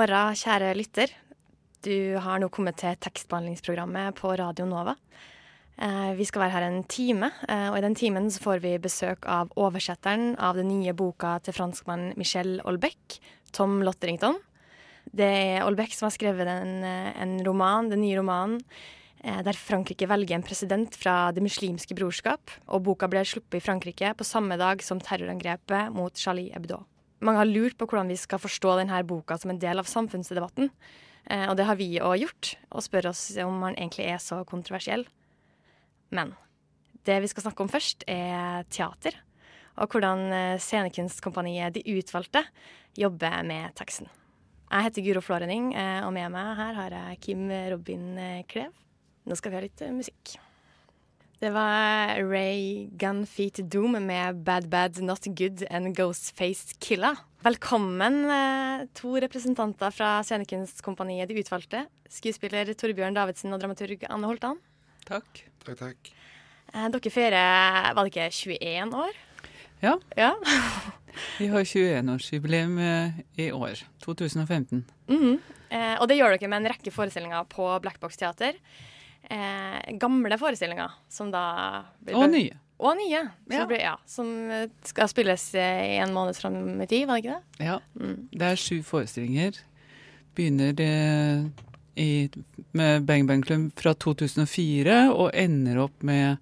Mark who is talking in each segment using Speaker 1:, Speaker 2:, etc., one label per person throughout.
Speaker 1: Morgen, kjære lytter. Du har nå kommet til tekstbehandlingsprogrammet på Radio Nova. Eh, vi skal være her en time, eh, og i den timen så får vi besøk av oversetteren av den nye boka til franskmann Michel Olbeck, Tom Lotterington. Det er Olbeck som har skrevet en, eh, en roman, den nye romanen, der Frankrike velger en president fra Det muslimske brorskap, og boka ble sluppet i Frankrike på samme dag som terrorangrepet mot Charlie Hebdo. Mange har lurt på hvordan vi skal forstå denne boka som en del av samfunnsdebatten. Eh, og det har vi òg gjort, og spør oss om han egentlig er så kontroversiell. Men det vi skal snakke om først, er teater. Og hvordan eh, Scenekunstkompaniet De Utvalgte jobber med teksten. Jeg heter Guro Florening, eh, og med meg her har jeg Kim Robin Klev. Nå skal vi ha litt musikk. Det var Ray Gunfeet Doom med Bad Bad Not Good and Ghostface Killa. Velkommen, to representanter fra Scenekunstkompaniet De Utvalgte. Skuespiller Torbjørn Davidsen og dramaturg Anne Holtan.
Speaker 2: Takk.
Speaker 3: Takk, takk.
Speaker 1: Dere feirer, var det ikke 21 år?
Speaker 2: Ja.
Speaker 1: ja.
Speaker 2: Vi har 21-årsjubileum i år. 2015.
Speaker 1: Mm -hmm. eh, og det gjør dere med en rekke forestillinger på Blackbox teater. Eh, gamle forestillinger som da
Speaker 2: Og nye.
Speaker 1: Og nye. Ja. Blir, ja, som skal spilles i en måned fram i tid, var det ikke det?
Speaker 2: Ja. Mm. Det er sju forestillinger. Begynner det i, med Bang Bang Club fra 2004 og ender opp med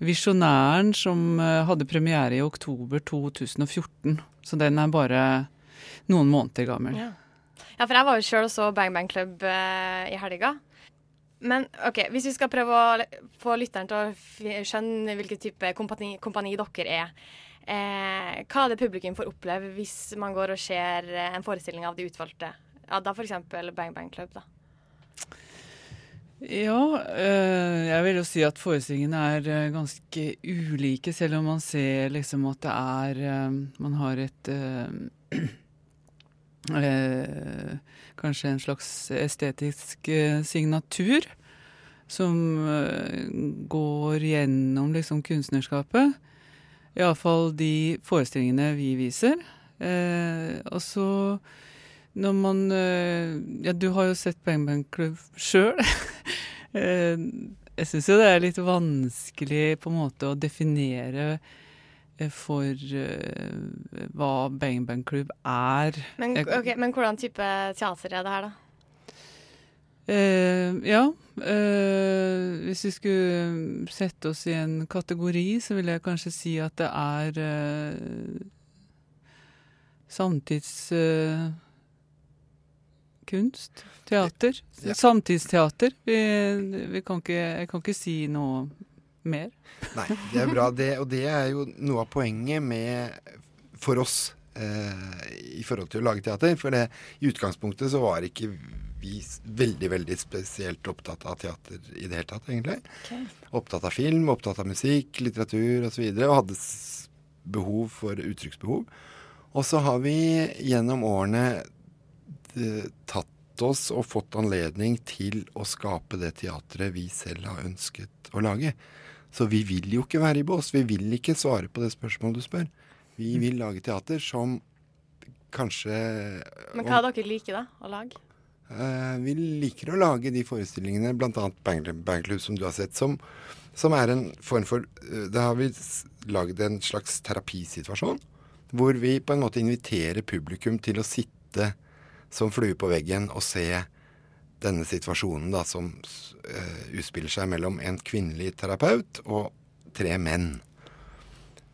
Speaker 2: Visjonæren, som hadde premiere i oktober 2014. Så den er bare noen måneder gammel.
Speaker 1: Ja, ja for jeg var jo sjøl og så Bang Bang Club eh, i helga. Men ok, hvis vi skal prøve å få lytteren til å skjønne hvilken type kompani, kompani dere er. Eh, hva er det publikum får oppleve hvis man går og ser en forestilling av de utvalgte? Ja, da f.eks. Bang Bang Club, da.
Speaker 2: Ja, øh, jeg vil jo si at forestillingene er øh, ganske ulike, selv om man ser liksom at det er øh, Man har et Kanskje en slags estetisk signatur som går gjennom liksom kunstnerskapet. Iallfall de forestillingene vi viser. og så når man Ja, du har jo sett Bang Bang Club sjøl. Jeg syns jo det er litt vanskelig på en måte å definere for uh, hva Bang Bang Club er.
Speaker 1: Men, okay, men hvordan type teater er det her, da?
Speaker 2: Uh, ja. Uh, hvis vi skulle sette oss i en kategori, så vil jeg kanskje si at det er samtidskunst. Teater. Ja. Samtidsteater. Vi, vi kan ikke, jeg kan ikke si noe mer.
Speaker 3: Nei, det er bra. Det, og det er jo noe av poenget med for oss eh, i forhold til å lage teater. For det, i utgangspunktet så var ikke vi veldig, veldig spesielt opptatt av teater i det hele tatt, egentlig. Okay. Opptatt av film, opptatt av musikk, litteratur osv. Og, så og hadde behov for uttrykksbehov. Og så har vi gjennom årene tatt oss og fått anledning til å skape det teatret vi selv har ønsket å lage. Så vi vil jo ikke være i bås. Vi vil ikke svare på det spørsmålet du spør. Vi vil lage teater som kanskje
Speaker 1: Men hva er dere liker, da, å lage?
Speaker 3: Uh, vi liker å lage de forestillingene, bl.a. Bangclub, som du har sett, som, som, er en form for uh, Da har vi laget en slags terapisituasjon. Hvor vi på en måte inviterer publikum til å sitte som flue på veggen og se denne situasjonen da, som uh, utspiller seg mellom en kvinnelig terapeut og tre menn.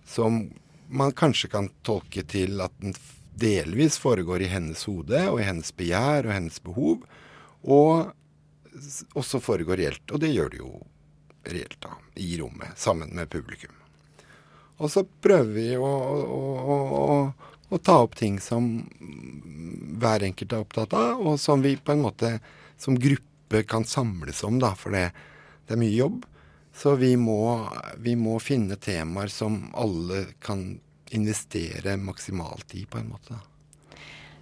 Speaker 3: Som man kanskje kan tolke til at den delvis foregår i hennes hode og i hennes begjær og hennes behov, og også foregår reelt. Og det gjør det jo reelt, da, i rommet, sammen med publikum. Og så prøver vi å, å, å, å ta opp ting som hver enkelt er opptatt av, og som vi på en måte som gruppe kan samles om, da, for det, det er mye jobb. Så vi må, vi må, finne temaer som alle kan investere maksimalt i, på en måte.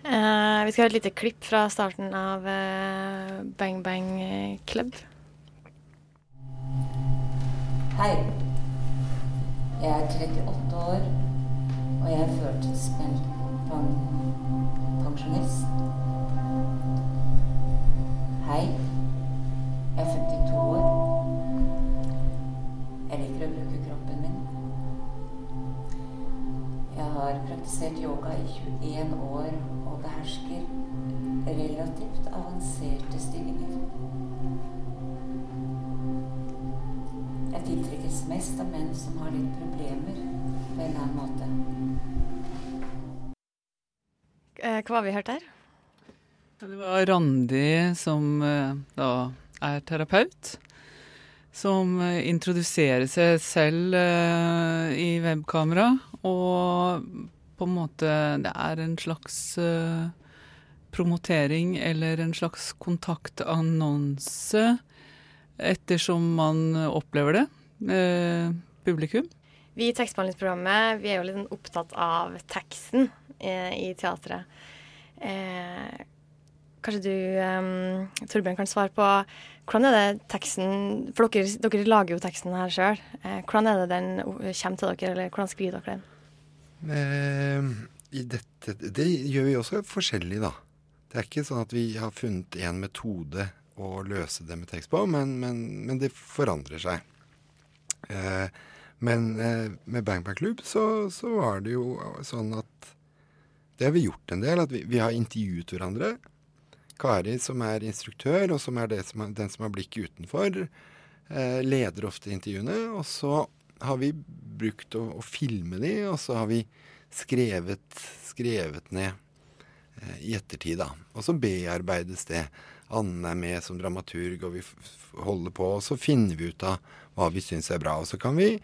Speaker 1: Uh, vi skal ha et lite klipp fra starten av uh, Bang Bang Club.
Speaker 4: Hei. Jeg er 38 år, og jeg er førtidsspent pensjonist. Hei. Jeg er 52 år. Jeg liker å bruke kroppen min. Jeg har praktisert yoga i 21 år og behersker relativt avanserte stillinger. Jeg tiltrekkes mest av menn som har litt problemer på en eller annen måte.
Speaker 1: Eh, hva har vi hørt her?
Speaker 2: Det var Randi, som eh, da er terapeut, som eh, introduserer seg selv eh, i webkamera. Og på en måte Det er en slags promotering eller en slags kontaktannonse, ettersom man opplever det. publikum.
Speaker 1: Vi i tekstbehandlingsprogrammet vi er jo litt opptatt av teksten i teatret. Eh, Kanskje du, um, Torbjørn, kan svare på hvordan er det teksten For dere, dere lager jo teksten her sjøl. Eh, hvordan er det den kommer til dere, eller hvordan skriver dere den?
Speaker 3: Eh, dette, det gjør vi også forskjellig, da. Det er ikke sånn at vi har funnet en metode å løse det med tekst på, men, men, men det forandrer seg. Eh, men eh, med Bang Bang Club så, så, var det jo sånn at det har vi gjort en del. At vi, vi har intervjuet hverandre. Kari, som er instruktør, og som er, som er den som har blikket utenfor, eh, leder ofte intervjuene. Og så har vi brukt å, å filme de, og så har vi skrevet, skrevet ned eh, i ettertid, da. Og så bearbeides det. Anne er med som dramaturg, og vi holder på. Og så finner vi ut av hva vi syns er bra. Og så kan vi,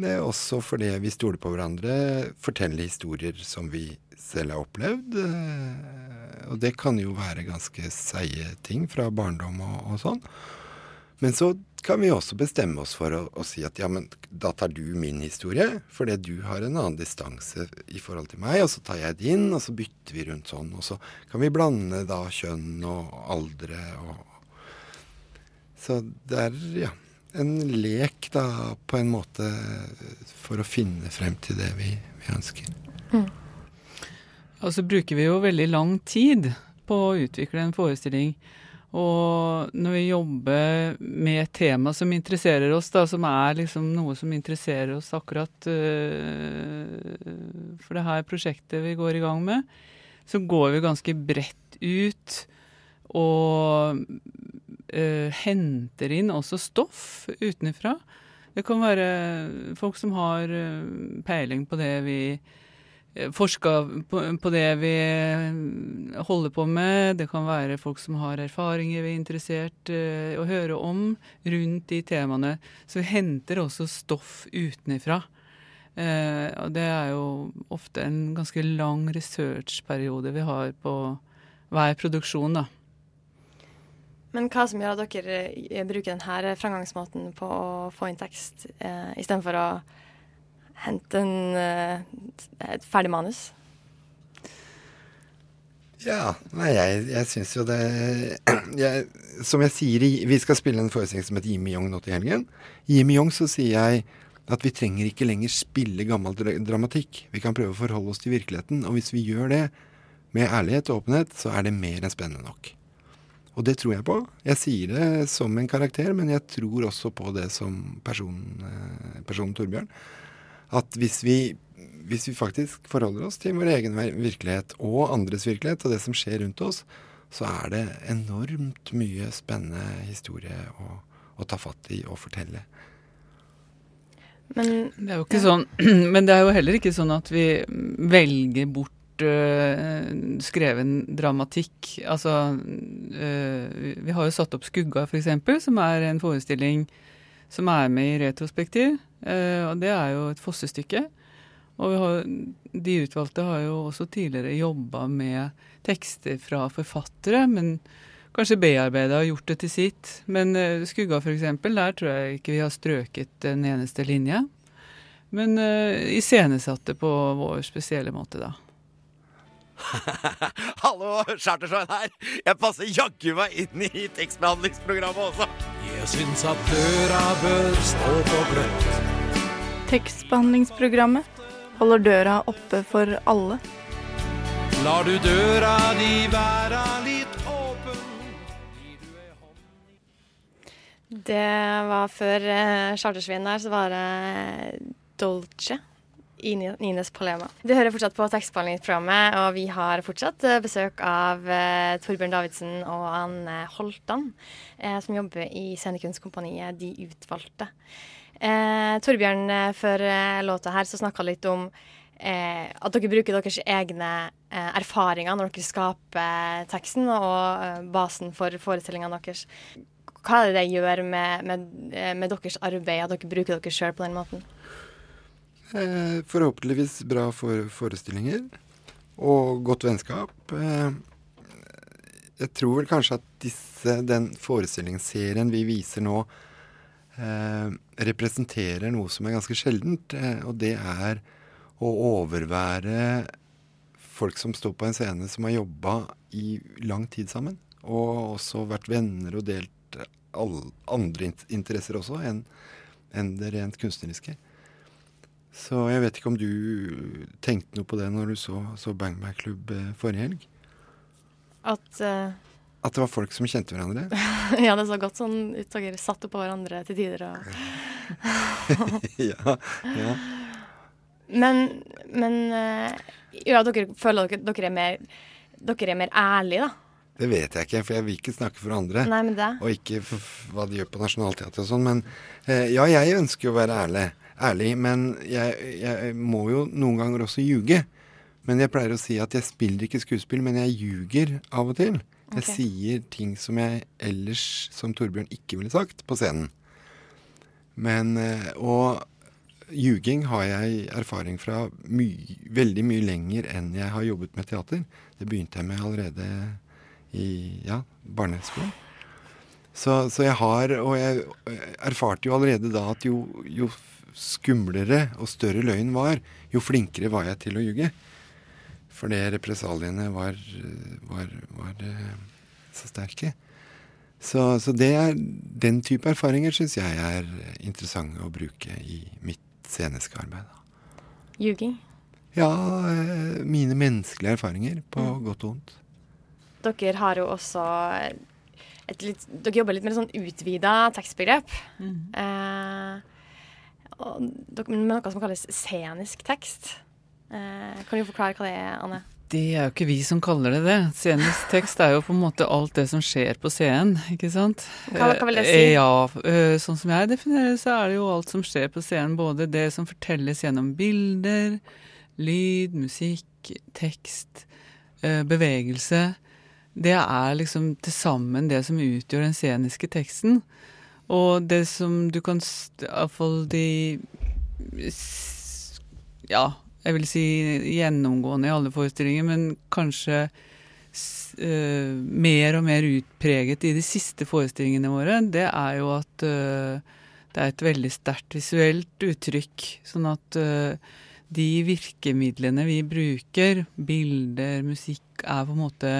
Speaker 3: er også fordi vi stoler på hverandre, forteller historier som vi selv har opplevd. Eh, og det kan jo være ganske seige ting fra barndom og, og, sånn. Men så kan vi også bestemme oss for å, å, si at ja, men da tar du min historie, fordi du har en annen distanse i forhold til meg, og så tar jeg din, og så bytter vi rundt sånn. Og så kan vi blande da kjønn og aldre og Så det er, ja, en lek da på en måte for å finne frem til det vi, vi ønsker. Mm.
Speaker 2: Og så bruker vi jo veldig lang tid på å utvikle en forestilling. Og når vi jobber med et tema som interesserer oss, da, som er liksom noe som interesserer oss akkurat uh, for det her prosjektet vi går i gang med, så går vi ganske bredt ut og uh, henter inn også stoff utenfra. Det kan være folk som har uh, peiling på det vi Eh, forska på, på, det vi eh, holder på med. Det kan være folk som har erfaringer vi er interessert i å høre om rundt de temaene. Så vi henter også stoff utenifra. Uh, og det er jo ofte en ganske lang researchperiode vi har på hver produksjon, da.
Speaker 1: Men hva som gjør at dere bruker denne framgangsmåten på å få inn tekst, eh, istedenfor å hente en, eh, et ferdig manus?
Speaker 3: Ja. Nei, jeg, jeg syns jo det jeg, Som jeg sier, vi skal spille en forestilling som heter Jimmy Young nå til helgen. I Jimmy Young så sier jeg at vi trenger ikke lenger spille gammel dramatikk. Vi kan prøve å forholde oss til virkeligheten. Og hvis vi gjør det med ærlighet og åpenhet, så er det mer enn spennende nok. Og det tror jeg på. Jeg sier det som en karakter, men jeg tror også på det som personen eh, person Torbjørn at hvis vi, hvis vi faktisk forholder oss til vår egen virkelighet og andres virkelighet og det som skjer rundt oss, så er det enormt mye spennende historie å, å ta fatt i og fortelle.
Speaker 2: Men det er jo ikke ja. sånn Men det er jo heller ikke sånn at vi velger bort uh, skreven dramatikk. Altså uh, Vi har jo satt opp 'Skugga', f.eks., som er en forestilling som er med i retrospektiv. Uh, og det er jo et fossestykke. Og har, de utvalgte har jo også tidligere jobba med tekster fra forfattere, men kanskje bearbeida og gjort det til sitt. Men uh, Skugga f.eks., der tror jeg ikke vi har strøket en eneste linje. Men uh, iscenesatte på vår spesielle måte, da.
Speaker 5: Hallo, Chartersveien her. Jeg passer jaggu meg inn i tekstbehandlingsprogrammet også.
Speaker 6: Jeg syns at døra bør stå på gløtt.
Speaker 7: Tekstbehandlingsprogrammet holder døra oppe for alle.
Speaker 6: Lar du døra di være litt åpen
Speaker 1: Det var før eh, Chartersvin der, så var det Dolce i Nines Palema. Du hører fortsatt på tekstbehandlingsprogrammet, og vi har fortsatt uh, besøk av uh, Torbjørn Davidsen og Anne Holtan, uh, som jobber i Scenekunstkompaniet De Utvalgte. Torbjørn, før låta her så snakka litt om at dere bruker deres egne erfaringer når dere skaper teksten og basen for forestillingene deres. Hva er det det gjør med, med, med deres arbeid at dere bruker dere sjøl på den måten?
Speaker 3: Eh, forhåpentligvis bra for forestillinger og godt vennskap. Eh, jeg tror vel kanskje at disse, den forestillingsserien vi viser nå, eh, representerer noe som er ganske sjeldent. Og det er å overvære folk som står på en scene som har jobba i lang tid sammen. Og også vært venner og delt alle andre interesser også enn en det rent kunstneriske. Så jeg vet ikke om du tenkte noe på det når du så, så Bang Bang Club eh, forrige helg?
Speaker 1: At uh...
Speaker 3: At det var folk som kjente hverandre?
Speaker 1: ja, det så godt sånn ut. Dere satt oppå hverandre til tider og
Speaker 3: ja, ja.
Speaker 1: Men, men uh, Ja, dere føler dere, dere er mer Dere er mer ærlige, da?
Speaker 3: Det vet jeg ikke, for jeg vil ikke snakke for andre.
Speaker 1: Nei, men det.
Speaker 3: Og ikke hva de gjør på Nationaltheatret og sånn. Men ja, jeg ønsker jo å være ærlig ærlig, men jeg, jeg, må jo noen ganger også ljuge. Men jeg pleier å si at jeg spiller ikke skuespill, men jeg ljuger av og til. Jeg okay. sier ting som jeg ellers, som Torbjørn, ikke ville sagt på scenen. Men eh, Og ljuging har jeg erfaring fra my, veldig mye lenger enn jeg har jobbet med teater. Det begynte jeg med allerede i ja, barneskolen. Så, så, jeg har Og jeg erfarte jo allerede da at jo, jo skumlere og større løgn var, jo flinkere var jeg til å ljuge. Fordi represaliene var, var, var eh, så sterke. Så, så, det er, den type erfaringer syns jeg er interessante å bruke i mitt sceniske arbeid.
Speaker 1: Ljuging?
Speaker 3: Ja, eh, mine menneskelige erfaringer, på mm. godt og vondt.
Speaker 1: Dere har jo også litt, Dere jobber litt med et sånn utvida tekstbegrep. Mm. Eh, med noe som kalles scenisk tekst. Eh, kan du forklare hva det er, Anne?
Speaker 2: Det er jo ikke vi som kaller det det. Scenisk tekst er jo på en måte alt det som skjer på scenen, ikke sant.
Speaker 1: Hva, hva vil det si?
Speaker 2: Eh, ja, eh, sånn som jeg definerer det, så er det jo alt som skjer på scenen. Både det som fortelles gjennom bilder, lyd, musikk, tekst, bevegelse. Det er liksom til sammen det som utgjør den sceniske teksten. Og det som du kan Iallfall de Ja, jeg vil si gjennomgående i alle forestillinger, men kanskje uh, mer og mer utpreget i de siste forestillingene våre, det er jo at uh, det er et veldig sterkt visuelt uttrykk. Sånn at uh, de virkemidlene vi bruker, bilder, musikk, er på en måte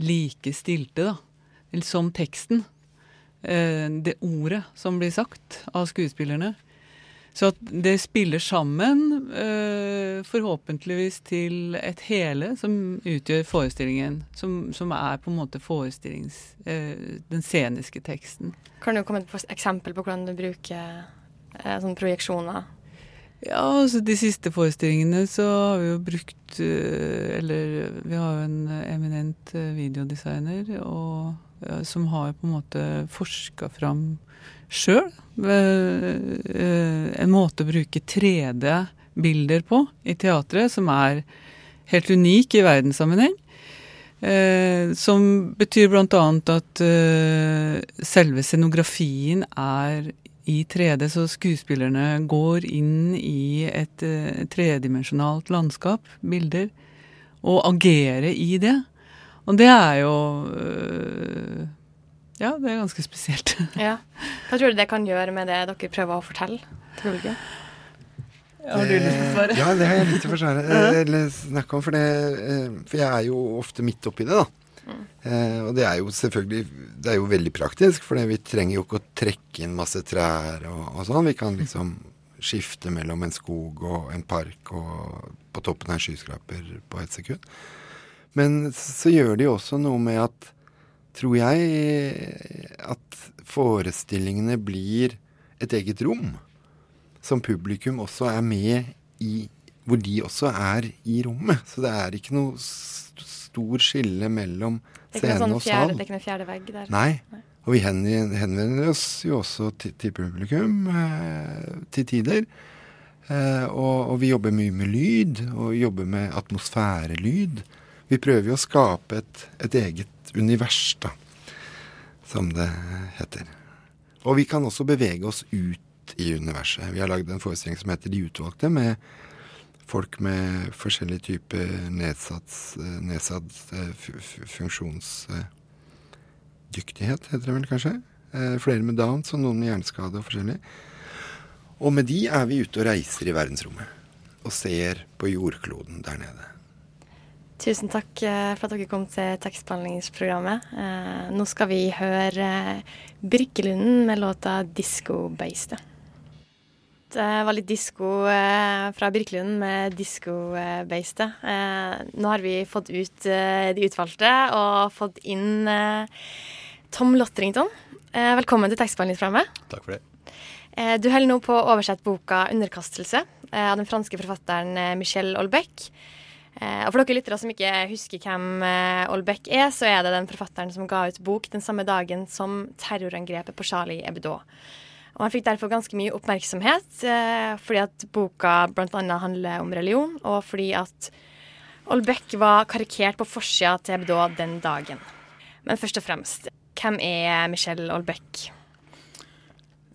Speaker 2: like stilte, da. Som teksten. Eh, det ordet som blir sagt av skuespillerne. Så at det spiller sammen, eh, forhåpentligvis til et hele som utgjør forestillingen. Som, som er på en måte forestillings... Eh, den sceniske teksten.
Speaker 1: Kan du komme med et eksempel på hvordan du bruker sånne projeksjoner?
Speaker 2: Ja, altså de siste forestillingene så har vi jo brukt Eller vi har jo en eminent videodesigner og som har på en måte forska fram sjøl eh, en måte å bruke 3D-bilder på i teatret som er helt unik i verdenssammenheng. Eh, som betyr bl.a. at eh, selve scenografien er i 3D, så skuespillerne går inn i et tredimensjonalt landskap, bilder, og agerer i det. Og det er jo uh, Ja, det er ganske spesielt.
Speaker 1: ja. Hva tror du det kan gjøre med det dere prøver å fortelle til publikum?
Speaker 2: Har du lyst til å svare?
Speaker 3: Ja, det har jeg lyst til å forsvare. Eller snakke om. For, det, for jeg er jo ofte midt oppi det, da. Eh, og det er jo selvfølgelig Det er jo veldig praktisk, for vi trenger jo ikke å trekke inn masse trær og, og sånn. Vi kan liksom skifte mellom en skog og en park og på toppen av en skyskraper på ett sekund. Men så gjør det jo også noe med at, tror jeg, at forestillingene blir et eget rom. Som publikum også er med i Hvor de også er i rommet. Så det er ikke noe stor skille mellom scene
Speaker 1: sånn
Speaker 3: og sal.
Speaker 1: Det er ikke noen fjerde vegg der?
Speaker 3: Nei. Og vi henvender oss jo også til, til publikum eh, til tider. Eh, og, og, vi jobber mye med lyd, og jobber med atmosfærelyd. Vi prøver jo å skape et, et eget univers, da, som det heter. Og vi kan også bevege oss ut i universet. Vi har lagd en forestilling som heter De utvalgte, med folk med forskjellige typer nedsatt, nedsatt funksjonsdyktighet, heter det vel kanskje. Eh, flere med Downs og noen med hjerneskade og forskjellig. Og med de er vi ute og reiser i verdensrommet. Og ser på jordkloden der nede.
Speaker 1: Tusen takk eh, for at dere kom til tekstbehandlingsprogrammet. Eh, nå skal vi høre Birkelunden med låta 'Disco Beiste'. Det var litt disko eh, fra Birkelunden med diskobeistet. Beiste'. nå har vi fått ut eh, de utvalgte og fått inn eh, Tom Lotterington. Eh, velkommen til tekstbehandlingsprogrammet.
Speaker 8: Takk for det.
Speaker 1: Eh, du holder nå på å oversette boka 'Underkastelse' av den franske forfatteren Michel Olbeck. Og For dere lyttere som ikke husker hvem Olbeck er, så er det den forfatteren som ga ut bok den samme dagen som terrorangrepet på Charlie Hebdo. Og han fikk derfor ganske mye oppmerksomhet, eh, fordi at boka bl.a. handler om religion, og fordi at Olbeck var karikert på forsida til Hebdo den dagen. Men først og fremst, hvem er Michel Olbeck?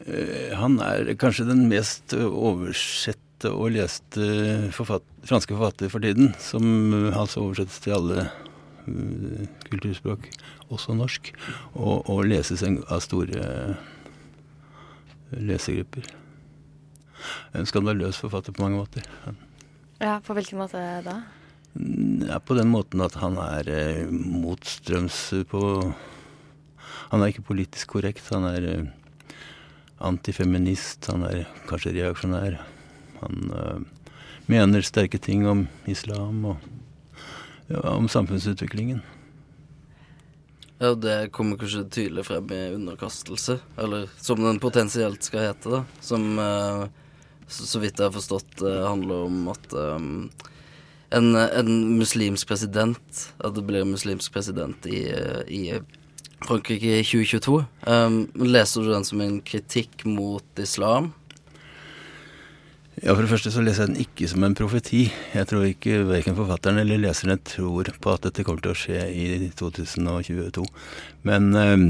Speaker 8: Uh, han er kanskje den mest oversette og leste forfatt franske forfatter for tiden, som altså oversettes til alle uh, kulturspråk, også norsk, og, og leses av store lesegrupper. En skandaløs forfatter på mange måter.
Speaker 1: Ja, På hvilken måte da?
Speaker 8: Ja, på den måten at han er eh, motstrøms på Han er ikke politisk korrekt. Han er eh, antifeminist. Han er kanskje reaksjonær. Han uh, mener sterke ting om islam og ja, om samfunnsutviklingen.
Speaker 9: Ja, det kommer kanskje tydelig frem i underkastelse, eller som den potensielt skal hete, da. Som uh, så, vidt jeg har forstått uh, handler om at um, en, en, muslimsk president At det blir en muslimsk president i, i Frankrike i 2022. Um, leser du den som en kritikk mot islam?
Speaker 8: Ja, For det første så leser jeg den ikke som en profeti. Jeg tror ikke verken forfatteren eller leserne tror på at dette kommer til å skje i 2022. Men øh,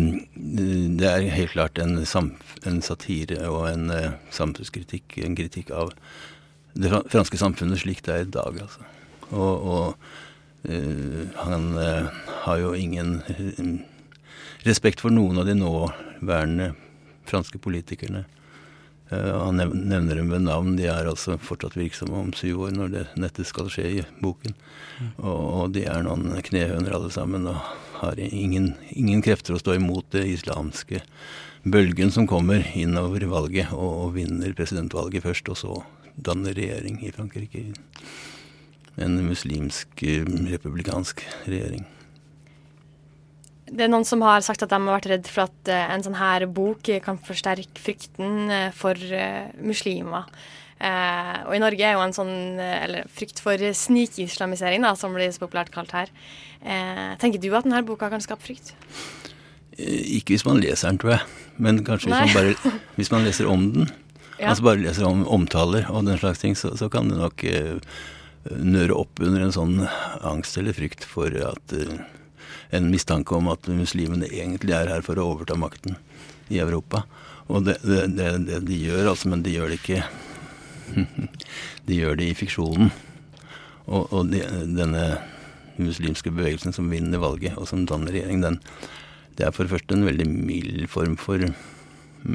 Speaker 8: det er helt klart en, en satire og en øh, samfunnskritikk. En kritikk av det franske samfunnet slik det er i dag, altså. Og, og øh, han uh, har jo ingen respekt for noen av de nåværende franske politikerne. Uh, han nevner dem ved navn. De er altså fortsatt virksomme om syv år når det nettet skal skje i boken. Mm. Og, de er noen knehøner alle sammen og har ingen, ingen, krefter å stå imot det islamske bølgen som kommer innover valget og, vinner presidentvalget først, og så danner regjering i Frankrike. En muslimsk, uh, republikansk regjering.
Speaker 1: Det er noen som har sagt at de har vært redd for at uh, en sånn her bok kan forsterke frykten uh, for uh, muslimer. og i Norge er jo en sånn eller frykt for snikislamisering, da, som blir så populært kalt her. tenker du at denne boka kan skape frykt?
Speaker 8: Ikke hvis man leser den, tror jeg. Men kanskje hvis man, bare, hvis man, leser om den. Ja. Altså bare leser om omtaler og den slags ting, så, så kan det nok nøre opp under en sånn angst eller frykt for at en mistanke om at muslimene egentlig er her for å overta makten i Europa. Og det, det, det, det de gjør, altså, men de gjør det ikke De gjør det i fiksjonen. Og, og de, denne muslimske bevegelsen som vinner valget, og som danner regjering, den, det er for det første en veldig mild form for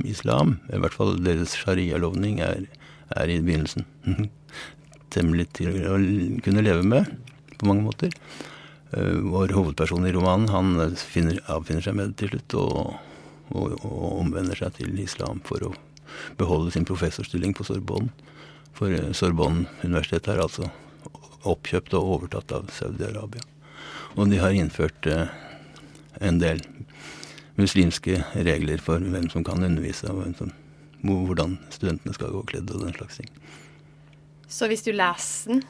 Speaker 8: islam. I hvert fall deres sharia-lovning er, er, i begynnelsen temmelig til å kunne leve med på mange måter. Uh, vår hovedperson i romanen han finner, avfinner seg med det til slutt og, og, og, omvender seg til islam for å beholde sin professorstilling på Sorbonne. For uh, Sorbonne-universitetet er altså oppkjøpt og overtatt av Saudi-Arabia. Og de har innført en del muslimske regler for hvem som kan undervise, og som, hvordan studentene skal gå kledd og den slags ting.
Speaker 1: Så hvis du leser den,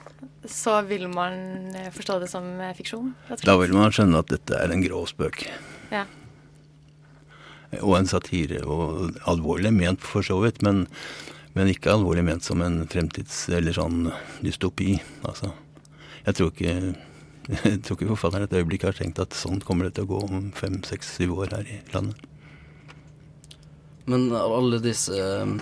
Speaker 1: så vil man eh, forstå det som eh, fiksjon?
Speaker 8: Da vil man skjønne at dette er en grov spøk.
Speaker 1: Ja.
Speaker 8: Og en satire. Og alvorlig ment, for så vidt, men, men ikke alvorlig ment som en fremtids- eller sånn dystopi. Altså, jeg tror ikke jeg tror ikke forfatteren et øyeblikk har tenkt at sånn kommer det til å gå om fem, seks, syv år her i landet.
Speaker 9: Men alle disse eh,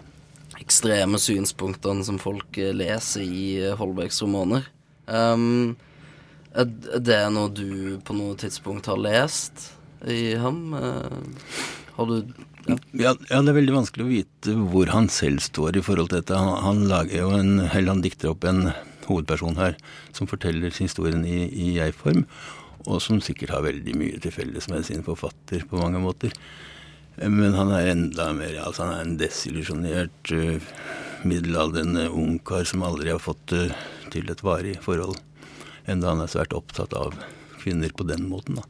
Speaker 9: ekstreme synspunktene som folk eh, leser i Holbergs romaner um, Er det noe du på noe tidspunkt har lest i ham? Har du
Speaker 8: ja. Ja, ja, det er veldig vanskelig å vite hvor han selv står i forhold til dette. Han, han lager jo en, eller han dikter opp en hovedperson her, som forteller historien i, i jeg-form, og som sikkert har veldig mye til felles med sin forfatter på mange måter. Men han er enda mer altså Han er en desillusjonert uh, middelaldrende ungkar som aldri har fått uh, til et varig forhold. Enda han er svært opptatt av kvinner på den måten. da.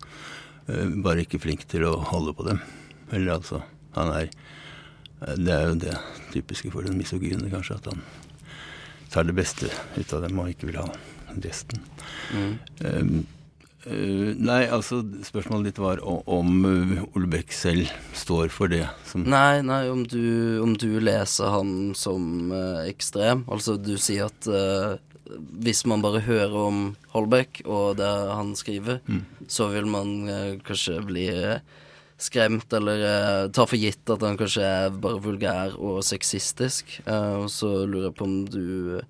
Speaker 8: Uh, bare ikke flink til å holde på dem. Eller altså Han er Det er jo det typiske for den misogyne, kanskje, at han tar det beste ut av dem og ikke vil ha resten. Mm. Um, uh, nei, altså spørsmålet ditt var om uh, Ole Beck selv står for det som
Speaker 9: Nei, nei, om du, om du leser han som uh, ekstrem. Altså du sier at hvis man bare hører om Holbeck og det han skriver, mm. så vil man kanskje bli skremt eller uh, tar for gitt at han kanskje er bare vulgær og sexistisk. Uh, og så lurer jeg på om du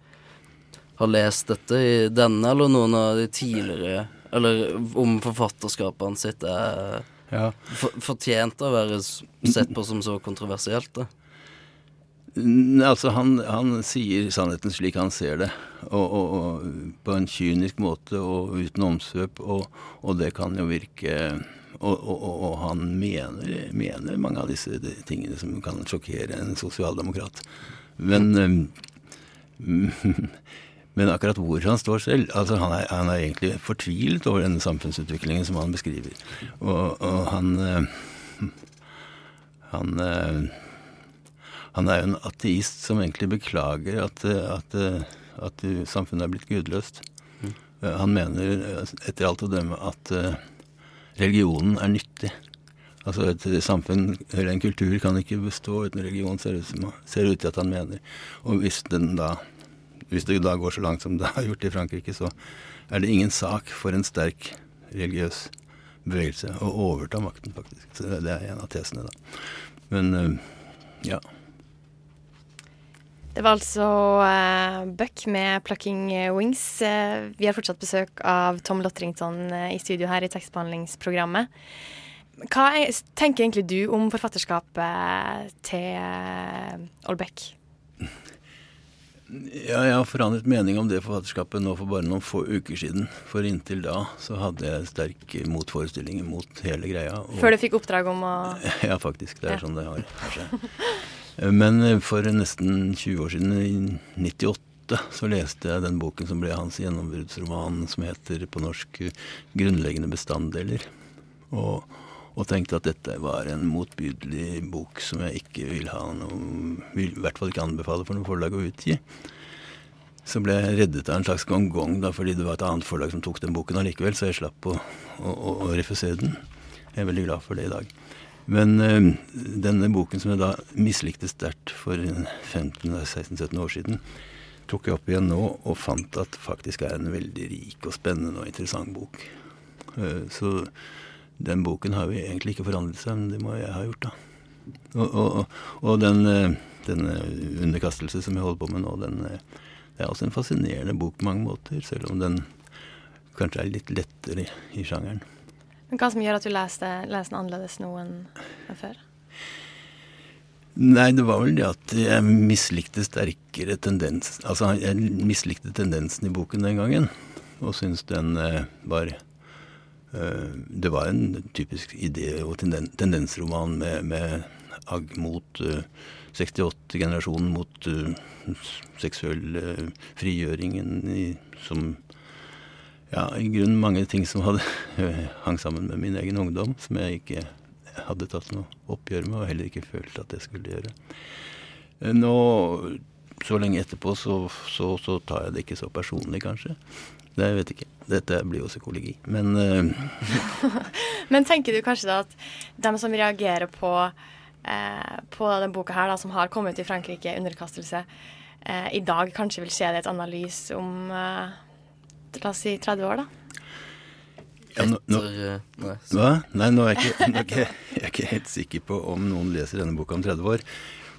Speaker 9: har lest dette i denne eller noen av de tidligere Eller om forfatterskapet hans sitt er ja. for, fortjent å være sett på som så kontroversielt. da.
Speaker 8: Altså, han, han, sier sannheten slik han ser det, og, og, og på en kynisk måte og uten omsvøp, og, og det kan jo virke og, han mener, mener, mange av disse tingene som kan sjokkere en sosialdemokrat. Men, men akkurat hvor han står selv altså han, er, han er egentlig fortvilet over denne samfunnsutviklingen som han beskriver. Og, og han han, han er jo en ateist som egentlig beklager at, at, at samfunnet er blitt gudløst. Mm. Han mener etter alt å dømme at religionen er nyttig. Altså et samfunn eller en kultur kan ikke bestå uten religion, ser ut, ut til at han mener. Og hvis, den da, hvis det da går så langt som det har gjort i Frankrike, så er det ingen sak for en sterk religiøs bevegelse å overta makten, faktisk. Så det er en av tesene, da. Men ja.
Speaker 1: Det var altså uh, Buck med 'Plucking Wings'. Uh, vi har fortsatt besøk av Tom Lotterington uh, i studio her i tekstbehandlingsprogrammet. Hva er, tenker egentlig du om forfatterskapet til Olbeck?
Speaker 8: Ja, jeg har forandret mening om det forfatterskapet nå for bare noen få uker siden. For inntil da så hadde jeg sterk motforestilling mot hele greia.
Speaker 1: Før du fikk oppdrag om å
Speaker 8: Ja, faktisk. Det er ja. sånn det har seg. Men eh, for nesten 20 år siden, i 98, så leste jeg den boken som ble hans gjennombruddsroman, som heter på norsk 'Grunnleggende bestanddeler'. Og, og, tenkte at dette var en motbydelig bok som jeg ikke vil ha noe vil i hvert fall ikke anbefale for noe forlag å utgi. Så ble jeg reddet av en slags gong-gong, da, fordi det var et annet forlag som tok den boken allikevel, så jeg slapp å, å, å, å refusere den. Jeg er veldig glad for det i dag. Men øh, denne boken som jeg da mislikte sterkt for 15-16-17 år siden, tok jeg opp igjen nå og fant at faktisk er en veldig rik og spennende og interessant bok. Uh, så den boken har jo egentlig ikke forandret seg, men det må jeg ha gjort, da. Og, og, og den, den, underkastelse som jeg holder på med nå, den, eh, det er også en fascinerende bok på mange måter, selv om den kanskje er litt lettere i, i sjangeren.
Speaker 1: Men Hva som gjør at du leser, leser den annerledes nå enn før?
Speaker 8: Nei, det var vel det at jeg mislikte sterkere tendens Altså, jeg mislikte tendensen i boken den gangen, og syntes den eh, var eh, Det var en typisk idé- og tendensroman med, med agg mot eh, 68-generasjonen, mot eh, seksuell eh, frigjøringen som Ja, i grunnen mange ting som hadde hang sammen med min egen ungdom, som jeg ikke hadde tatt noe oppgjør med, og heller ikke følte at jeg skulle gjøre. Eh, Nå, så lenge etterpå, så, så, så tar jeg det ikke så personlig, kanskje. Jeg vet ikke. Dette blir jo psykologi. Men uh...
Speaker 1: Men tenker du kanskje da at dem som reagerer på, eh, på denne boka her, da, som har kommet ut i Frankrike, underkastelse, eh, i dag kanskje vil se det et analys om eh, la oss si 30 år, da?
Speaker 8: ja, nå, nå,
Speaker 9: eh, nei,
Speaker 8: Hva? Nei, nå er jeg, ikke, nå er ikke, jeg er ikke helt sikker på om noen leser denne boka om 30 år.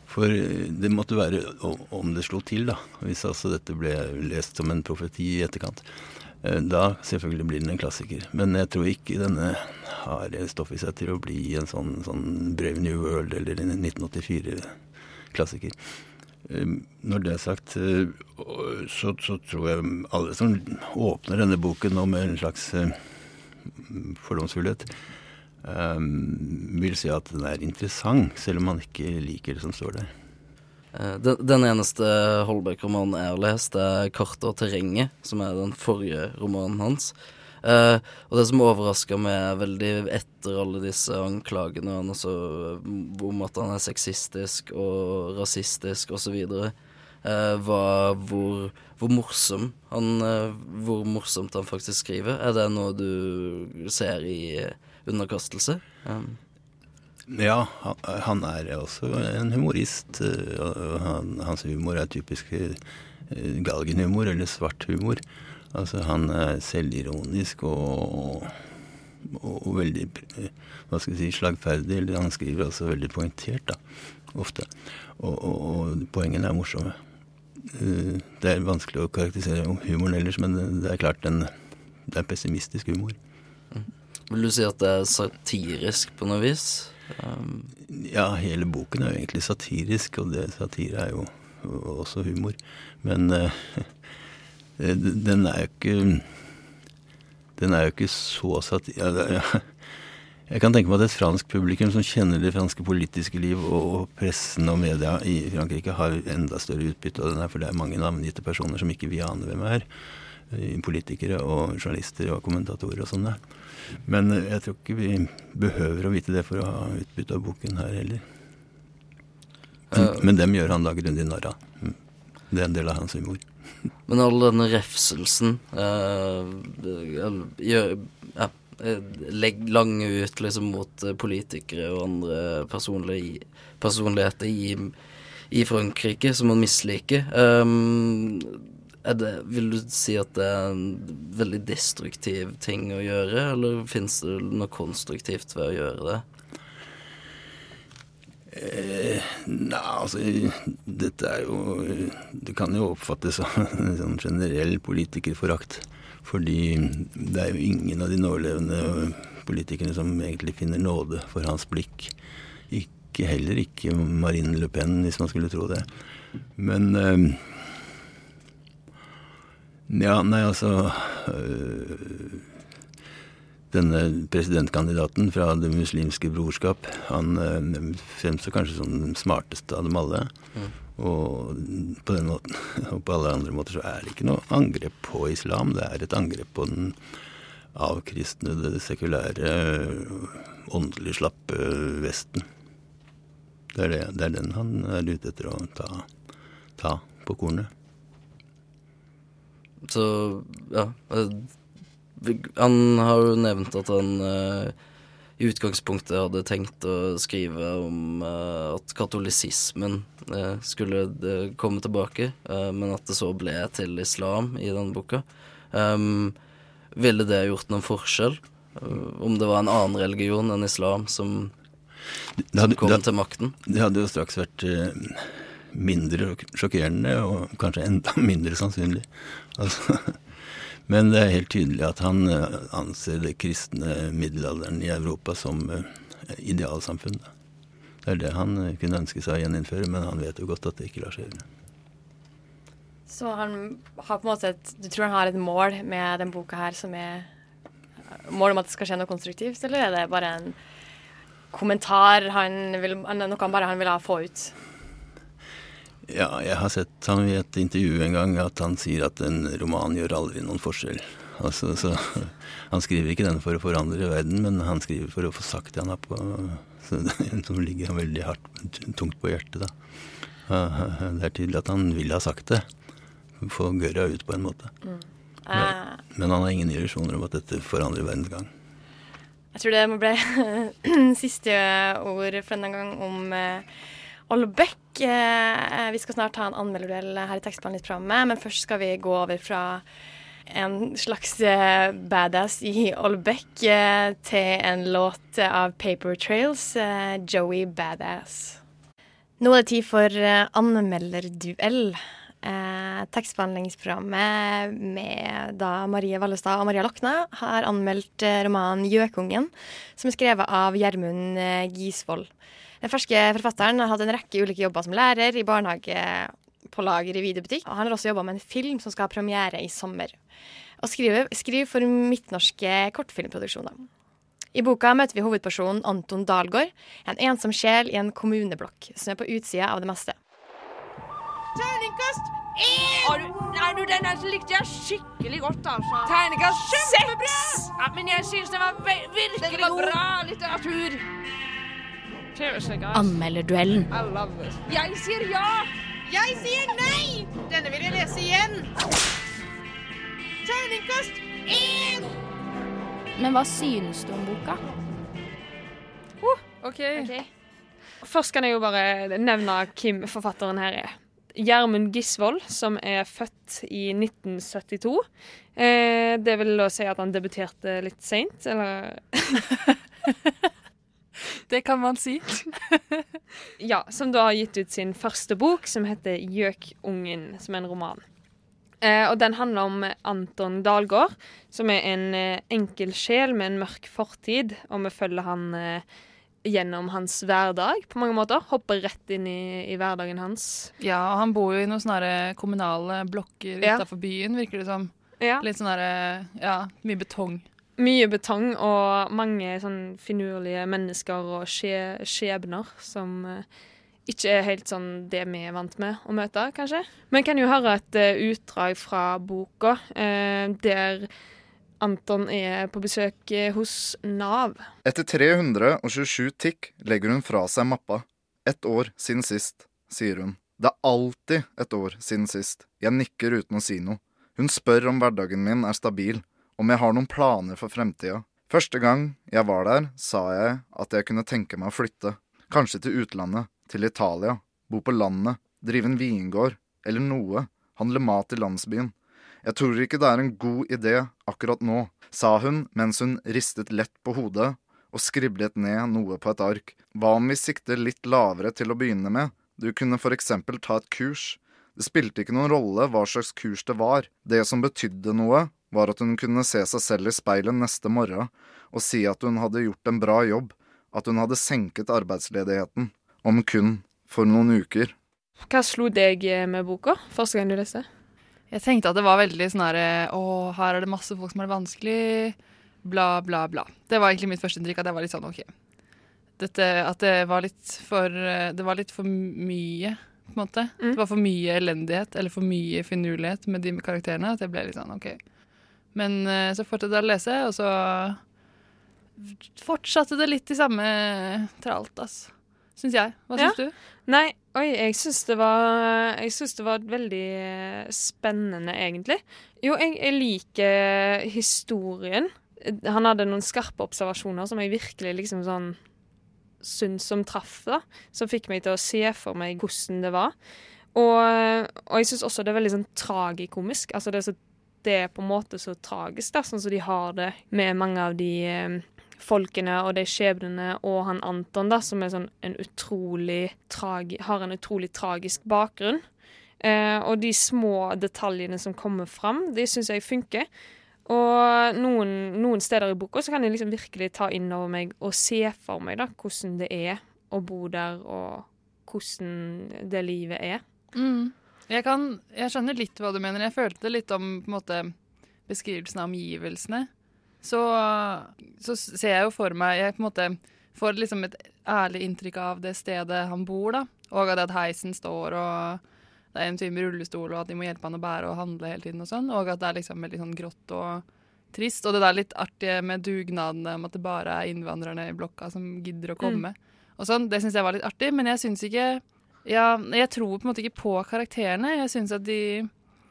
Speaker 8: For eh, det måtte være om det slo til, da. Hvis altså dette ble lest som en profeti i etterkant. Eh, Da selvfølgelig blir den en klassiker. Men jeg tror ikke denne har stoff i seg til å bli en sånn, sånn Brave New World eller en 1984-klassiker. Når det er sagt, eh, så, så tror jeg alle som åpner denne boken nå med en slags eh, fordomsfullhet, eh, vil si at den er interessant, selv om man ikke liker det som står der.
Speaker 9: Eh, Den, den eneste Holberg-romanen jeg har lest, er 'Kartet og terrenget', som er den forrige romanen hans. Eh, og det som overraska meg veldig etter alle disse anklagene han også, om at han er sexistisk og rasistisk osv., uh, var hvor, hvor morsom han eh, Hvor morsomt han faktisk skriver. Er det noe du ser i eh, underkastelse? Um,
Speaker 8: Ja, han, er også en humorist. eh, og Han, hans humor er typisk eh, galgenhumor, eller svart humor. Altså han er selvironisk og, og, og veldig eh, hva skal jeg si, slagferdig. Eller han skriver også veldig poengtert, da, ofte. Og, og, og poengene er morsomme. Det er vanskelig å karakterisere humoren ellers, men det er klart den, det er pessimistisk humor.
Speaker 9: Vil du si at det er satirisk på noe vis? Um,
Speaker 8: Ja, hele boken er jo egentlig satirisk, og det, satire er jo også humor. Men uh, den er jo ikke Den er jo ikke så satir... Jeg kan tenke meg at et fransk publikum som kjenner det franske politiske liv og pressen og media i Frankrike, har enda større utbytte av den her, for det er mange navngitte personer som ikke vi aner hvem er. Eh, Politikere og journalister og kommentatorer og sånn. Men eh, jeg tror ikke vi behøver å vite det for å ha utbytte av boken her heller. Men, men dem gjør han da grundig narr av. Mm. Det er en del av hans humor.
Speaker 9: Men all denne refselsen eh, gjør ja, eh, legg lange ut liksom mot eh, politikere og andre personlig, personligheter i, i Frankrike som man misliker. Um, det, vil du si at det er en veldig destruktiv ting å gjøre, eller fins det noe konstruktivt ved å gjøre det?
Speaker 8: Eh, Nei, altså Dette er jo Det kan jo oppfattes som en sånn generell politikerforakt. Fordi det er jo ingen av de nålevende politikerne som egentlig finner nåde for hans blikk. Ikke heller ikke Marine Le Pen, hvis man skulle tro det. Men eh, Ja, nei, altså øh, denne presidentkandidaten fra Det muslimske brorskap, han eh, fremstår kanskje som den smarteste av dem alle.
Speaker 9: Mm.
Speaker 8: Og på den måten, og på alle andre måter, så er det ikke noe angrep på islam. Det er et angrep på den avkristnede, sekulære, åndelig slappe Vesten. Det er, det, det er den han er ute etter å ta, ta på kornet.
Speaker 9: Så ja eh, Han har jo nevnt at han eh, i utgangspunktet hadde tenkt å skrive om uh, at katolisismen uh, skulle uh, komme tilbake, men at det så ble til islam i den boka. Um, ville det gjort noen forskjell? Om det var en annen religion enn islam som
Speaker 8: hadde,
Speaker 9: kom
Speaker 8: det,
Speaker 9: til makten?
Speaker 8: Det hadde jo straks vært mindre sjokkerende, og kanskje enda mindre sannsynlig. Altså, men det er helt tydelig at han eh, anser det kristne middelalderen i Europa som eh, idealsamfunn. Det er det han eh, kunne ønske seg å gjeninnføre, men han vet jo godt at det ikke lar seg gjøre.
Speaker 1: Så han har på en måte et Du tror han har et mål med den boka her som er mål om at det skal skje noe konstruktivt, eller er det bare en kommentar han vil, noe han bare han vil ha få ut?
Speaker 8: Ja, jeg har sett ham i et intervju en gang at han sier at en roman gjør aldri noen forskjell. Altså, så Han skriver ikke den for å forandre verden, men han skriver for å få sagt det han har på så det, Som ligger veldig hardt, tungt på hjertet, da. Det er tydelig at han vil ha sagt det. Få gørra ut, på en måte. Mm. Men, eh. men, han har ingen illusjoner om at dette forandrer verdens gang.
Speaker 1: Jeg tror det må bli siste ord for denne gang om Ollebekk. Uh, vi skal snart ha en anmelderduell her i tekstbehandlingsprogrammet, men først skal vi gå over fra en slags uh, badass i Olbæk til en låt av Paper Trails, Joey Badass. Nå er det tid for anmelderduell eh, tekstbehandlingsprogrammet med da Marie Vallestad og Maria Lokna har anmeldt eh, romanen 'Gjøkungen', som er skrevet av Gjermund eh, Gisvold. Den ferske forfatteren har hatt en rekke ulike jobber som lærer i barnehage, på lager i videobutikk. Og han har også jobba med en film som skal ha premiere i sommer. Og skriver, skriver for midtnorske kortfilmproduksjoner. I boka møter vi hovedpersonen Anton Dahlgaard, en ensom sjel i en kommuneblokk som er på utsida av det meste.
Speaker 10: Terningkast én! Nei, du, den likte jeg skikkelig godt, altså. Terningkast seks! Ja, men jeg syns det var virkelig var bra litteratur.
Speaker 11: Anmelderduellen.
Speaker 10: Jeg sier ja! Jeg sier nei! Denne vil jeg lese igjen. Terningkast én!
Speaker 11: Men hva synes du om boka?
Speaker 12: Oh, OK. okay. Først kan jeg jo bare nevne hvem forfatteren her er. Gjermund Gisvold, som er født i 1972. Eh, det vil da si at han debuterte litt seint, eller
Speaker 13: Det kan man si.
Speaker 12: ja, som da har gitt ut sin første bok, som heter 'Gjøkungen', som er en roman. Eh, og den handler om Anton Dahlgaard, som er en eh, enkel sjel med en mørk fortid, og vi følger han eh, gjennom hans hverdag på mange måter. Hopper rett inn i, i hverdagen hans.
Speaker 13: Ja, og han bor jo i noen sånne kommunale blokker ja. utafor byen, virker det som. Ja. Litt sånn derre Ja, mye betong.
Speaker 12: Mye betong og mange sånn finurlige mennesker og skje, skjebner som uh, ikke er helt sånn det vi er vant med å møte, kanskje. Men kan jo høre et uh, utdrag fra boka uh, der Anton er på besøk eh, hos Nav.
Speaker 14: Etter 327 tikk legger hun fra seg mappa. Ett år siden sist, sier hun. Det er alltid et år siden sist. Jeg nikker uten å si noe. Hun spør om hverdagen min er stabil, om jeg har noen planer for fremtida. Første gang jeg var der, sa jeg at jeg kunne tenke meg å flytte. Kanskje til utlandet, til Italia, bo på landet, drive en vingård, eller noe, handle mat i landsbyen. Jeg tror ikke det er en god idé akkurat nå, sa hun mens hun ristet lett på hodet og skriblet ned noe på et ark. Hva om vi sikter litt lavere til å begynne med, du kunne for eksempel ta et kurs. Det spilte ikke noen rolle hva slags kurs det var, det som betydde noe, var at hun kunne se seg selv i speilet neste morgen og si at hun hadde gjort en bra jobb, at hun hadde senket arbeidsledigheten, om kun for noen uker.
Speaker 12: Hva slo deg med boka første gang du leste?
Speaker 13: Jeg tenkte at det var veldig sånn herre Å, her er det masse folk som har det vanskelig. Bla, bla, bla. Det var egentlig mitt første inntrykk. At jeg var litt sånn OK. Dette, at det var litt for Det var litt for mye, på en måte. Mm. Det var for mye elendighet eller for mye finurlighet med de karakterene. At jeg ble litt sånn OK. Men uh, så fortsatte jeg å lese, og så fortsatte det litt i samme tralt, altså syns jeg. Hva syns ja. du?
Speaker 12: Nei, oi, jeg syns det var Jeg syns det var veldig eh, spennende, egentlig. Jo, jeg, jeg, liker historien. Han hadde noen skarpe observasjoner som jeg virkelig liksom sånn syns som traff, da. Som fikk meg til å se for meg hvordan det var. Og, og jeg syns også det er veldig sånn tragikomisk. Altså det er, så, det er på en måte så tragisk, da, sånn som de har det med mange av de eh, folkene og de skjebnene og han Anton, da, som sånn en har en utrolig tragisk bakgrunn. Eh, og de små detaljene som kommer fram, de syns jeg funker. Og noen, noen steder i boka så kan jeg liksom virkelig ta inn over meg og se for meg da, hvordan det er å bo der, og hvordan det livet er.
Speaker 13: Mm. Jeg, kan, jeg skjønner litt hva du mener. Jeg følte litt om måte, beskrivelsen av omgivelsene. Så, så ser jeg jo for meg Jeg måte får liksom et ærlig inntrykk av det stedet han bor, da. Og at heisen står, og det er en fyr med rullestol, og at de må hjelpe han å bære og handle hele tiden og sånn. Og at det er liksom veldig sånn grått og trist. Og det der litt artige med dugnadene om at det bare er innvandrerne i blokka som gidder å komme. Og sånn, Det syns jeg var litt artig, men jeg syns ikke ja, jeg tror på en måte ikke på karakterene. Jeg syns at de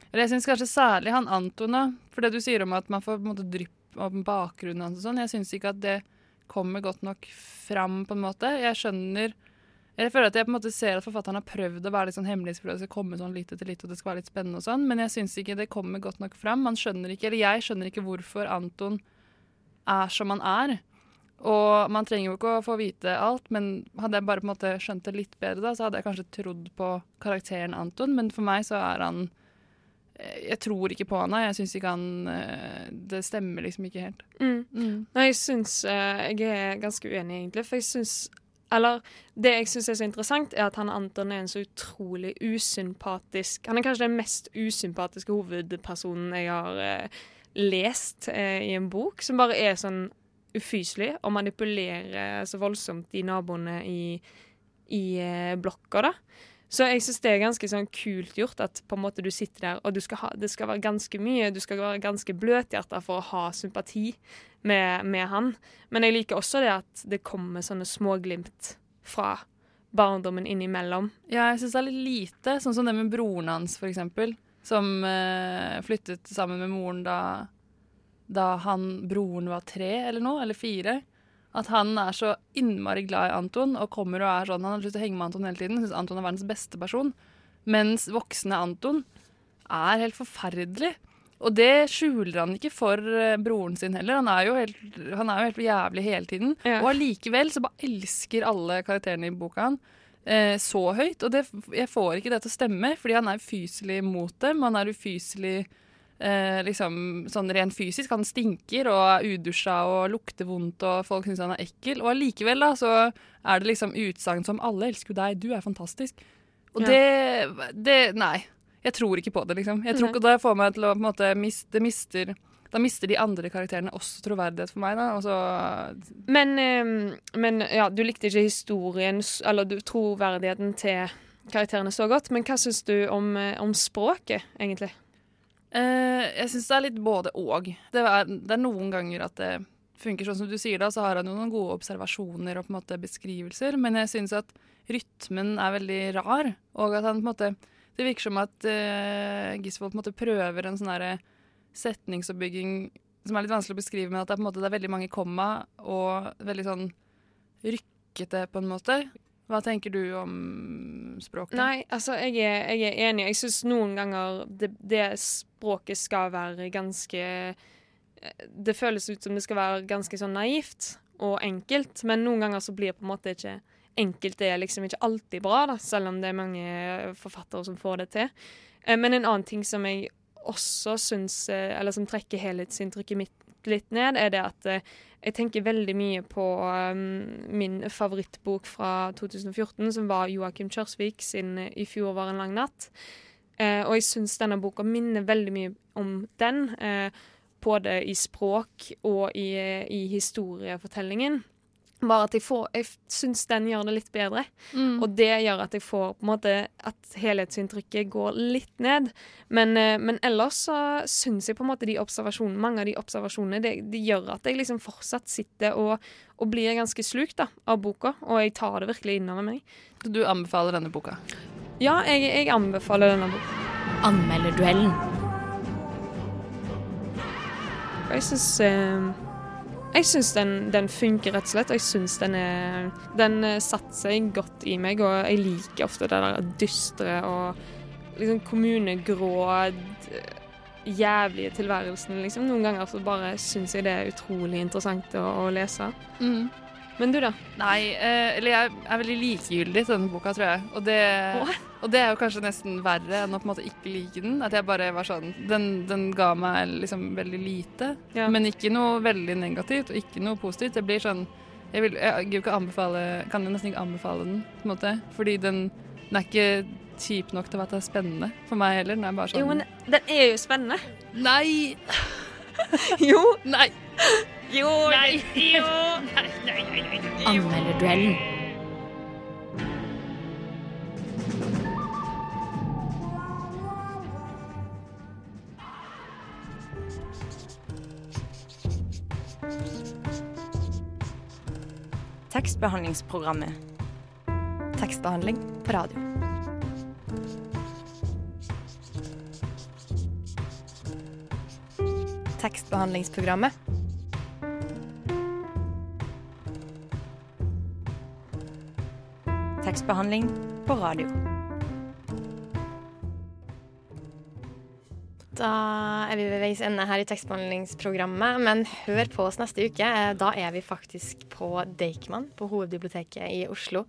Speaker 13: Eller jeg syns kanskje særlig han Anton, da. For det du sier om at man får på en måte drypp om bakgrunnen hans og sånn, jeg syns ikke at det kommer godt nok fram, på en måte. Jeg skjønner Jeg føler at jeg på en måte ser at forfatteren har prøvd å være litt sånn hemmelighetsfull, skal komme sånn litt etter litt, og det skal være litt spennende og sånn, men jeg syns ikke det kommer godt nok fram. Man skjønner ikke, eller jeg skjønner ikke hvorfor Anton er som han er. Og man trenger jo ikke å få vite alt, men hadde jeg bare på en måte skjønt det litt bedre, da, så hadde jeg kanskje trodd på karakteren Anton. Men for meg så er han eh, Jeg tror ikke på han, da. Jeg syns ikke han eh, Det stemmer liksom ikke helt.
Speaker 12: Mm.
Speaker 13: Mm.
Speaker 12: Nei, jeg syns eh, Jeg er ganske uenig, egentlig. For jeg syns Eller det jeg syns er så interessant, er at han Anton er en så utrolig usympatisk Han er kanskje den mest usympatiske hovedpersonen jeg har eh, lest eh, i en bok, som bare er sånn ufyselig og manipulerer så voldsomt de naboene i, i eh, blokka, da. Så jeg syns det er ganske sånn kult gjort at på en måte du sitter der, og skal ha, det skal være ganske mye, du skal være ganske bløthjerta for å ha sympati med, med han. Men jeg liker også det at det kommer sånne småglimt fra barndommen innimellom.
Speaker 13: Ja, jeg syns det er litt lite, sånn som det med broren hans, for eksempel. Som øh, flyttet sammen med moren da, da han, broren var tre eller noe, eller fire. At han er så innmari glad i Anton og kommer og er sånn Han har lyst til å henge med Anton hele tiden. Syns Anton er verdens beste person. Mens voksne Anton er helt forferdelig. Og det skjuler han ikke for eh, broren sin heller. Han er jo helt, han er jo helt jævlig hele tiden. Og allikevel så bare elsker alle karakterene i boka han eh, så høyt. Og det, jeg får ikke det til å stemme, fordi han er ufyselig mot dem. Han er ufyselig eh, liksom sånn rent fysisk. Han stinker og er udusja og lukter vondt, og folk syns han er ekkel. Og allikevel da, så er det liksom utsagn som 'alle elsker jo deg, du er fantastisk'. Og
Speaker 12: Ja.
Speaker 13: det, det Nei. Jeg tror ikke på det, liksom. Jeg tror ikke Det får meg til å på en måte miste, mister Da mister de andre karakterene også troverdighet for meg, da. Og så
Speaker 12: Men, eh, men ja, du likte ikke historien, eller du, troverdigheten til karakterene så godt. Men hva syns du om, eh, om språket, egentlig?
Speaker 13: Eh, jeg syns det er litt både og. Det er, det er noen ganger at det funker sånn som du sier, da, så har han jo noen gode observasjoner og på en måte beskrivelser, men jeg syns at rytmen er veldig rar, og at han på en måte Det virker som at uh, Gisvold på en måte prøver en sånn derre setningsoppbygging som er litt vanskelig å beskrive, men at det er, på en måte, det er veldig mange komma og veldig sånn rykkete, på en måte. Hva tenker du om språket?
Speaker 12: Nei, altså, jeg er, jeg er enig. Jeg syns noen ganger det, det språket skal være ganske Det føles ut som det skal være ganske sånn naivt og enkelt, men noen ganger så blir det på en måte ikke enkelt er liksom ikke alltid bra, da, selv om det er mange forfattere som får det til. Eh, Men en annen ting som jeg også syns eh, Eller som trekker helhetsinntrykket mitt litt ned, er det at eh, jeg tenker veldig mye på um, min favorittbok fra 2014, som var Joakim Kjørsvik sin 'I fjor var en lang natt'. Eh, og jeg syns denne boka minner veldig mye om den, eh, både i språk og i, i historiefortellingen. Bare at jeg, får, jeg syns den gjør det litt bedre.
Speaker 13: Mm.
Speaker 12: Og det gjør at jeg får på en måte at helhetsinntrykket går litt ned. Men, eh, men ellers så syns jeg på en måte de observasjonene, mange av de observasjonene det, det gjør at jeg liksom fortsatt sitter og, og blir ganske slukt da, av boka. Og jeg tar det virkelig innover meg.
Speaker 13: Du anbefaler denne boka?
Speaker 12: Ja, jeg, jeg anbefaler denne boka.
Speaker 11: Anmelderduellen.
Speaker 12: Jeg syns eh, Jeg syns den, den funker, rett og slett. Jeg syns den er Den eh, satte seg godt i meg, og jeg liker ofte det der dystre og liksom kommunegrå jævlige tilværelsen, liksom. Noen ganger så bare syns jeg det er utrolig interessant å, å lese.
Speaker 13: Mm.
Speaker 12: Men du, da?
Speaker 13: Nei, eh, eller jeg er veldig likegyldig til denne boka, tror jeg. Og det, og det er jo kanskje nesten verre enn å på en måte ikke like den. At jeg bare var sånn Den, den ga meg liksom veldig lite, men ikke noe veldig negativt, og ikke noe positivt. Det blir sånn Jeg, vil, jeg jeg ikke anbefale Kan jeg nesten ikke anbefale den, på en måte. Fordi den, den er ikke kjip nok til at det er spennende for meg heller. Den er bare sånn
Speaker 12: Jo, men den er jo spennende.
Speaker 13: Nei!
Speaker 12: jo.
Speaker 13: Nei.
Speaker 12: Jo.
Speaker 13: Nei.
Speaker 12: Jo.
Speaker 11: Anmelder duellen.
Speaker 15: Tekstbehandlingsprogrammet.
Speaker 1: Tekstbehandling på radio. Tekstbehandlingsprogrammet.
Speaker 15: Tekstbehandling på radio.
Speaker 1: Da er vi ved veis ende her i tekstbehandlingsprogrammet, men hør på oss neste uke. Eh, Da er vi faktisk på Deichman på Hovedbiblioteket i Oslo.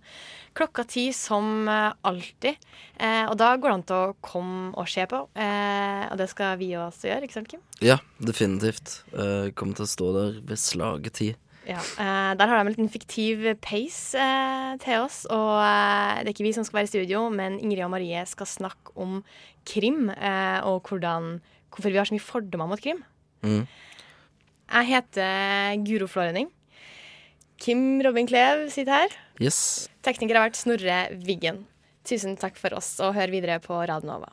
Speaker 1: Klokka ti som eh, alltid. Eh, Og da går det an til å komme og se på. Eh, Og det skal vi også gjøre, ikke sant, Kim?
Speaker 9: Ja, definitivt. Jeg kommer til å stå der ved slaget ti.
Speaker 1: Ja, eh, Der har de en liten fiktiv pace eh, til oss. Og eh, det er ikke vi som skal være i studio, men Ingrid og Marie skal snakke om krim. Og hvordan, hvorfor vi har så mye fordommer mot krim.
Speaker 9: Mm.
Speaker 1: Jeg heter Guro Florening Kim Robin Klev sitter her.
Speaker 9: Yes.
Speaker 1: Tekniker har vært Snorre Wiggen. Tusen takk for oss, og hør videre på Radio Nova.